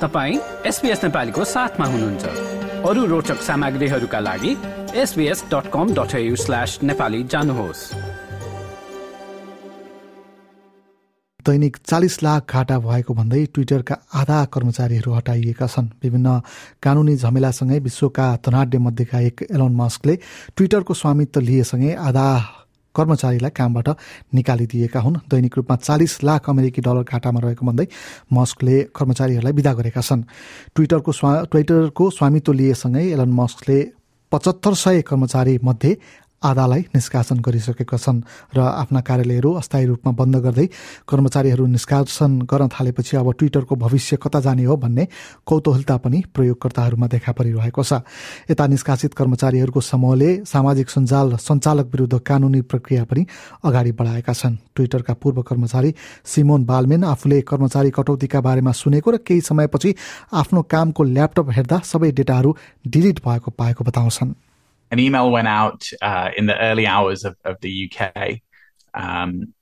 तपाईँ एसपिएस नेपालीको साथमा हुनुहुन्छ। अरू रोचक सामग्रीहरूका लागि एसबिएस डट जानुहोस्। दैनिक चालिस लाख घाटा भएको भन्दै ट्विटरका आधा कर्मचारीहरू हटाइएका छन्। विभिन्न कानुनी झमेलासँगै विश्वका धनाढ्य मध्येका एक एलोन मस्कले ट्विटरको स्वामित्व लिएसँगै आधा कर्मचारीलाई कामबाट निकालिदिएका हुन्। दैनिक रूपमा चालिस लाख अमेरिकी डलर घाटामा रहेको भन्दै मस्कले कर्मचारीहरूलाई विदा गरेका छन्। ट्विटरको स्वा ट्विटरको स्वामित्व लिएसँगै एलन मस्कले पचहत्तर सय कर्मचारी मध्ये आधालाई निष्कासन गरिसकेका छन् र आफ्ना कार्यालयहरू अस्थायी रूपमा बन्द गर्दै कर्मचारीहरू निष्कासन गर्न थालेपछि अब ट्विटरको भविष्य कता जाने हो भन्ने कौतूहलता पनि प्रयोगकर्ताहरूमा देखा परिरहेको छ। यता निष्कासित कर्मचारीहरूको समूहले सामाजिक सञ्जाल सञ्चालक विरुद्ध कानुनी प्रक्रिया पनि अगाडि बढाएका छन्। ट्विटरका पूर्व कर्मचारी सिमोन बालमेन आफूले कर्मचारी कटौतीका बारेमा सुनेको र केही समयपछि आफ्नो कामको ल्यापटप हेर्दा सबै डेटाहरू डिलिट भएको पाएको बताउँछन्। An email went out uh, in the early hours of, of the UK um,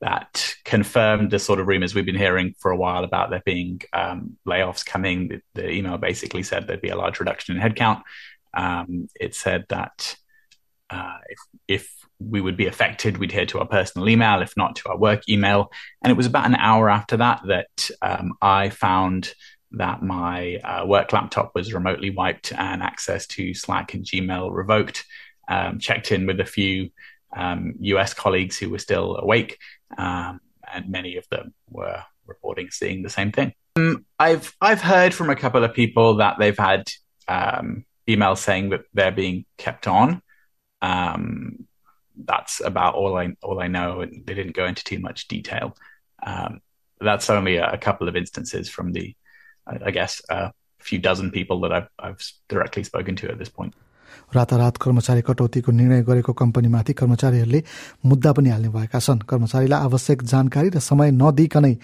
that confirmed the sort of rumors we've been hearing for a while about there being um, layoffs coming. The, the, email basically said there'd be a large reduction in headcount. Um, it said that uh, if, if we would be affected, we'd hear to our personal email, if not to our work email. And it was about an hour after that that um, I found that my uh, work laptop was remotely wiped and access to Slack and Gmail revoked. Um, checked in with a few um, US colleagues who were still awake, um, and many of them were reporting seeing the same thing. Um, I've I've heard from a couple of people that they've had um, emails saying that they're being kept on. Um, that's about all I all I know, and they didn't go into too much detail. that's only a, a couple of instances from the I, guess, uh, a few dozen people that I've, I've directly spoken to at this point. रातारात कर्मचारी कटौतीको निर्णय गरेको कम्पनीमाथि कर्मचारीहरूले मुद्दा पनि हाल्ने भएका छन्। कर्मचारीलाई आवश्यक जानकारी र समय नदिइकनै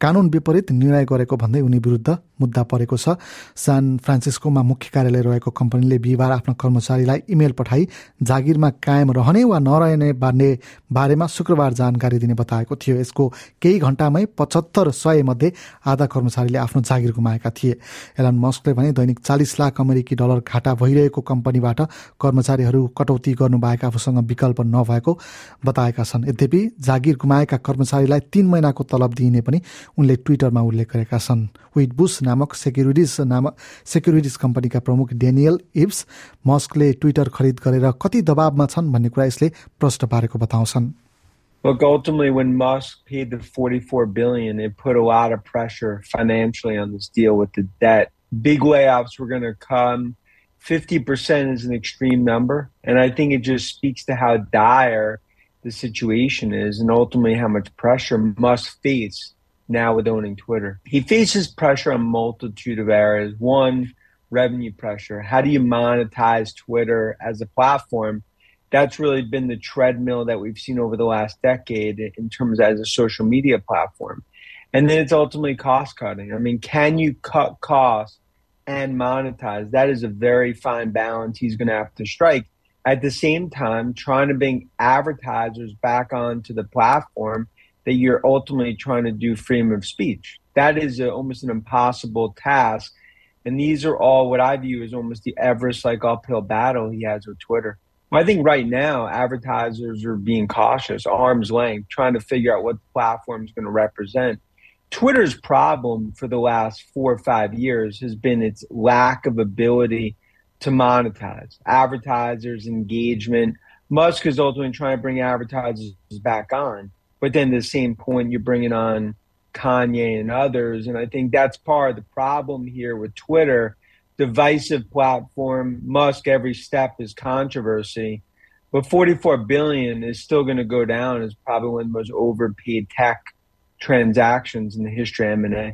कानून विपरीत निर्णय गरेको भन्दै उनी विरुद्ध मुद्दा परेको छ। सान फ्रान्सिस्कोमा मुख्य कार्यालय रहेको कम्पनीले बिहिबार आफ्नो कर्मचारीलाई इमेल पठाई जागिरमा कायम रहने वा नरहने बारे बारेमा शुक्रबार जानकारी दिने बताएको थियो। यसको केही घण्टामै पचहत्तर सय मध्ये आधा कर्मचारीले आफ्नो जागिर गुमाएका थिए। एलन मस्कले भने दैनिक चालिस लाख अमेरिकी डलर घाटा भइरहेको कम्पनीबाट कर्मचारीहरू कटौती गर्नुभएका आफूसँग विकल्प नभएको बताएका छन् यद्यपि जागिर गुमाएका कर्मचारीलाई तीन महिनाको तलब दिइने पनि उनले ट्विटरमा उल्लेख गरेका छन् विट बुस नामक सेक्युरिटिज नामक सेक्युरिटिज कम्पनीका प्रमुख डेनियल इब्स मस्कले ट्विटर खरिद गरेर कति दबावमा छन् भन्ने कुरा यसले प्रश्न पारेको बताउँछन् Look, ultimately, when Musk paid the 44 billion, it put a lot of pressure financially on this deal with the debt. Big layoffs were going to come. 50% is an extreme number. And I think it just speaks to how dire the situation is and ultimately how much pressure Musk face now with owning Twitter. He faces pressure on multitude of areas. One, revenue pressure. How do you monetize Twitter as a platform? That's really been the treadmill that we've seen over the last decade in terms as a social media platform. And then it's ultimately cost cutting. I mean, can you cut costs and monetize. That is a very fine balance he's going to have to strike. At the same time, trying to bring advertisers back onto the platform that you're ultimately trying to do freedom of speech. That is a, almost an impossible task. And these are all what I view as almost the Everest like uphill battle he has with Twitter. Well, I think right now advertisers are being cautious, arm's length, trying to figure out what the platform is going to represent. Twitter's problem for the last four or five years has been its lack of ability to monetize advertisers, engagement. Musk is ultimately trying to bring advertisers back on, but then the same point you're bringing on Kanye and others, and I think that's part of the problem here with Twitter. Divisive platform, Musk every step is controversy, but 44 billion is still going to go down as probably one of the most overpaid tech transactions in the history of M&A.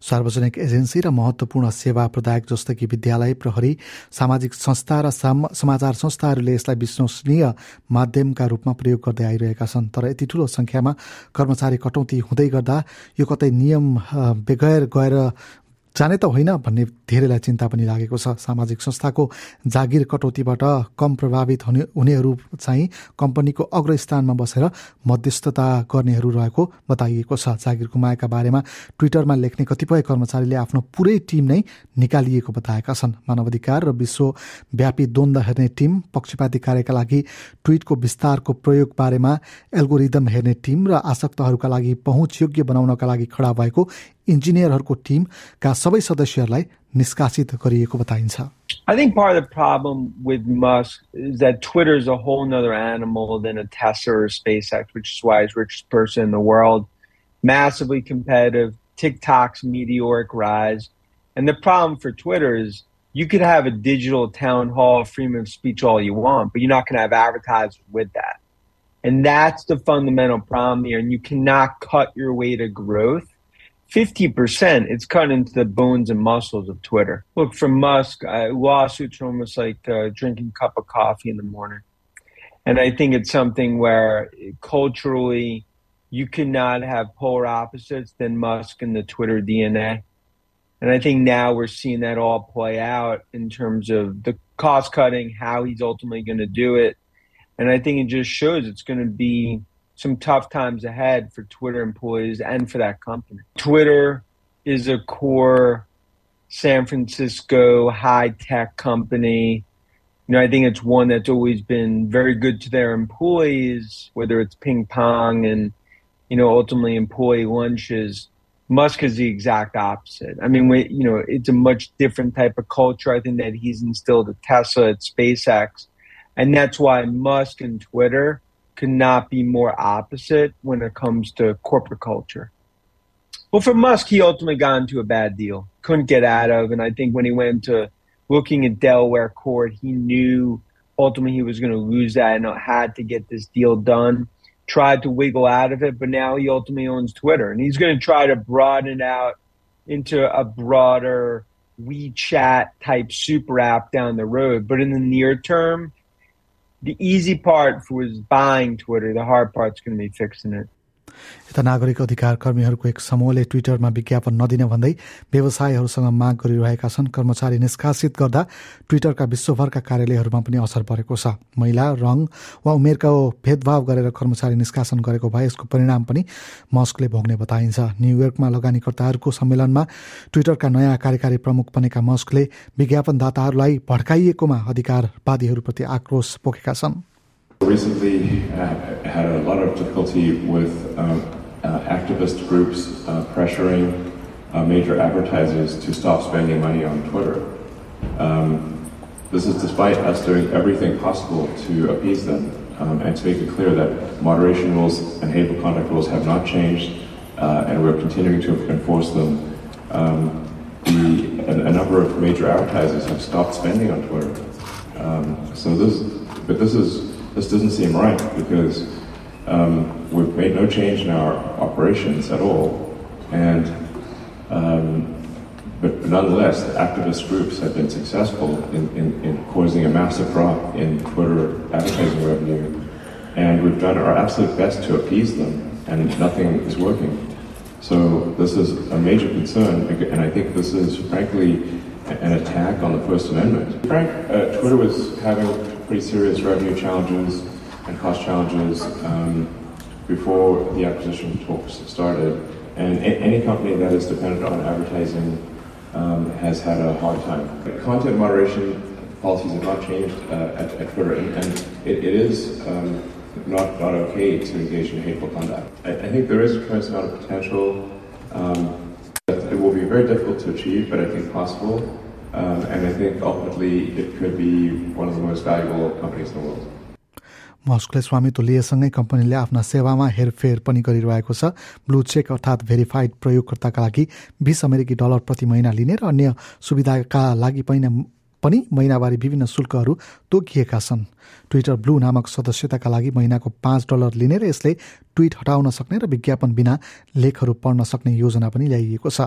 सार्वजनिक agency र महत्वपूर्ण सेवा प्रदायक जस्तो कि विद्यालय प्रहरी सामाजिक संस्था र समाचार संस्थाहरूले यसलाई विश्वसनीय माध्यमका रूपमा प्रयोग गर्दै आइरहेका छन् तर यति ठूलो संख्यामा कर्मचारी कटौती हुँदै गर्दा यो कतै नियम बेगैर गएर जाने त होइन भन्ने धेरैलाई चिन्ता पनि लागेको छ। सामाजिक संस्थाको जागिर कटौतीबाट कम प्रभावित हुने हुनेहरू चाहिँ कम्पनीको अग्रस्थानमा बसेर मध्यस्थता गर्नेहरू रहेको बताइएको छ। जागिर गुमाएका बारेमा ट्विटरमा लेख्ने कतिपय कर्मचारीले आफ्नो पुरै टिम नै निकालिएको बताएका छन्। मानवाधिकार र विश्वव्यापी द्वन्द हेर्ने टिम पक्षपाती कार्यका लागि ट्विटको विस्तारको प्रयोग बारेमा एल्गोरिदम हेर्ने टिम र आसक्तहरूका लागि पहुँचयोग्य बनाउनका लागि खडा भएको इन्जिनियरहरूको टिमका सबै सदस्यहरूलाई निष्कासित गरिएको बताइन्छ I think part of the problem with Musk is that Twitter is a whole nother animal than a Tesla or SpaceX, which is why he's richest person in the world. Massively competitive, TikTok's meteoric rise. And the problem for Twitter is you could have a digital town hall, freedom of speech all you want, but you're not going to have advertisers with that. And that's the fundamental problem here. And you cannot cut your way to growth 50%, it's cut into the bones and muscles of Twitter. Look, from Musk, uh, lawsuits are almost like uh, drinking a cup of coffee in the morning. And I think it's something where culturally you cannot have polar opposites than Musk and the Twitter DNA. And I think now we're seeing that all play out in terms of the cost cutting, how he's ultimately going to do it. And I think it just shows it's going to be some tough times ahead for Twitter employees and for that company. Twitter is a core San Francisco high tech company. You know, I think it's one that's always been very good to their employees, whether it's ping pong and, you know, ultimately employee lunches. Musk is the exact opposite. I mean, we, you know, it's a much different type of culture. I think that he's instilled at Tesla, at SpaceX. And that's why Musk and Twitter could not be more opposite when it comes to corporate culture. Well, for Musk, he ultimately got into a bad deal, couldn't get out of. And I think when he went to looking at Delaware court, he knew ultimately he was going to lose that and had to get this deal done. Tried to wiggle out of it, but now he ultimately owns Twitter. And he's going to try to broaden it out into a broader WeChat type super app down the road. But in the near term, the easy part was buying Twitter. The hard part's going to be fixing it. यता नागरिक अधिकार कर्मीहरूको एक समूहले ट्विटरमा विज्ञापन नदिन भन्दै व्यवसायहरूसँग माग गरिरहेका छन्। कर्मचारी निष्कासित गर्दा ट्विटरका विश्वभरका कार्यालयहरूमा पनि असर परेको छ। महिला रङ वा उमेरको भेदभाव गरेर कर्मचारी निष्कासन गरेको भए यसको परिणाम पनि मस्कले भोग्ने बताइन्छ। न्युयोर्कमा लगानीकर्ताहरूको सम्मेलनमा ट्विटरका नयाँ कार्यकारी प्रमुख बनेका मस्कले विज्ञापनदाताहरूलाई भड्काइएकोमा अधिकारवादीहरूप्रति आक्रोश पोखेका छन्। Recently uh, had a lot of difficulty with um, uh, activist groups uh, pressuring uh, major advertisers to stop spending money on Twitter. Um, this is despite us doing everything possible to appease them um, and to make it clear that moderation rules and hateful conduct rules have not changed uh, and we're continuing to enforce them. Um, the, a, a, number of major advertisers have stopped spending on Twitter. Um, so this, but this is this doesn't seem right because um, we've made no change in our operations at all. And um, but nonetheless, the activist groups have been successful in, in, in, causing a massive drop in Twitter advertising revenue. And we've done our absolute best to appease them, and nothing is working. So this is a major concern, and I think this is frankly an attack on the First Amendment. Frank, uh, Twitter was having pretty serious revenue challenges and cost challenges um, before the acquisition talks started. And any company that is dependent on advertising um, has had a hard time. Content moderation policies have not changed uh, at, at, Twitter, and, and it, it is um, not, not okay to engage in hateful conduct. I, I think there is a tremendous amount of potential. Um, it will be very difficult to achieve, but I think possible. Um, and I think ultimately it could be one of the most valuable companies in the world. मस्कले स्वामित्व लिएसँगै कम्पनीले आफ्ना सेवामा हेरफेर पनि गरिरहेको छ blue check अर्थात् verified प्रयोगकर्ताका लागि बिस अमेरिकी डलर प्रति महिना लिने र अन्य सुविधाका लागि पनि महिनावारी विभिन्न शुल्कहरू तोकिएका छन्। ट्विटर ब्लू नामक सदस्यताका लागि महिनाको पाँच डलर लिने र यसले ट्विट हटाउन सक्ने र विज्ञापन बिना लेखहरू पढ्न सक्ने योजना पनि ल्याइएको छ।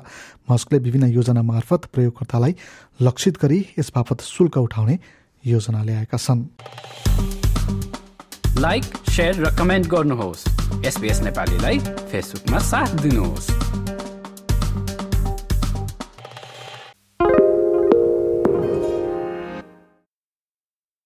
मस्कले विभिन्न योजना मार्फत प्रयोगकर्तालाई लक्षित गरी यस बापत शुल्क उठाउने योजना ल्याएका छन्। लाइक र कमेन्ट गर्नुहोस्। नेपालीलाई फेसबुकमा साथ दिनुहोस्।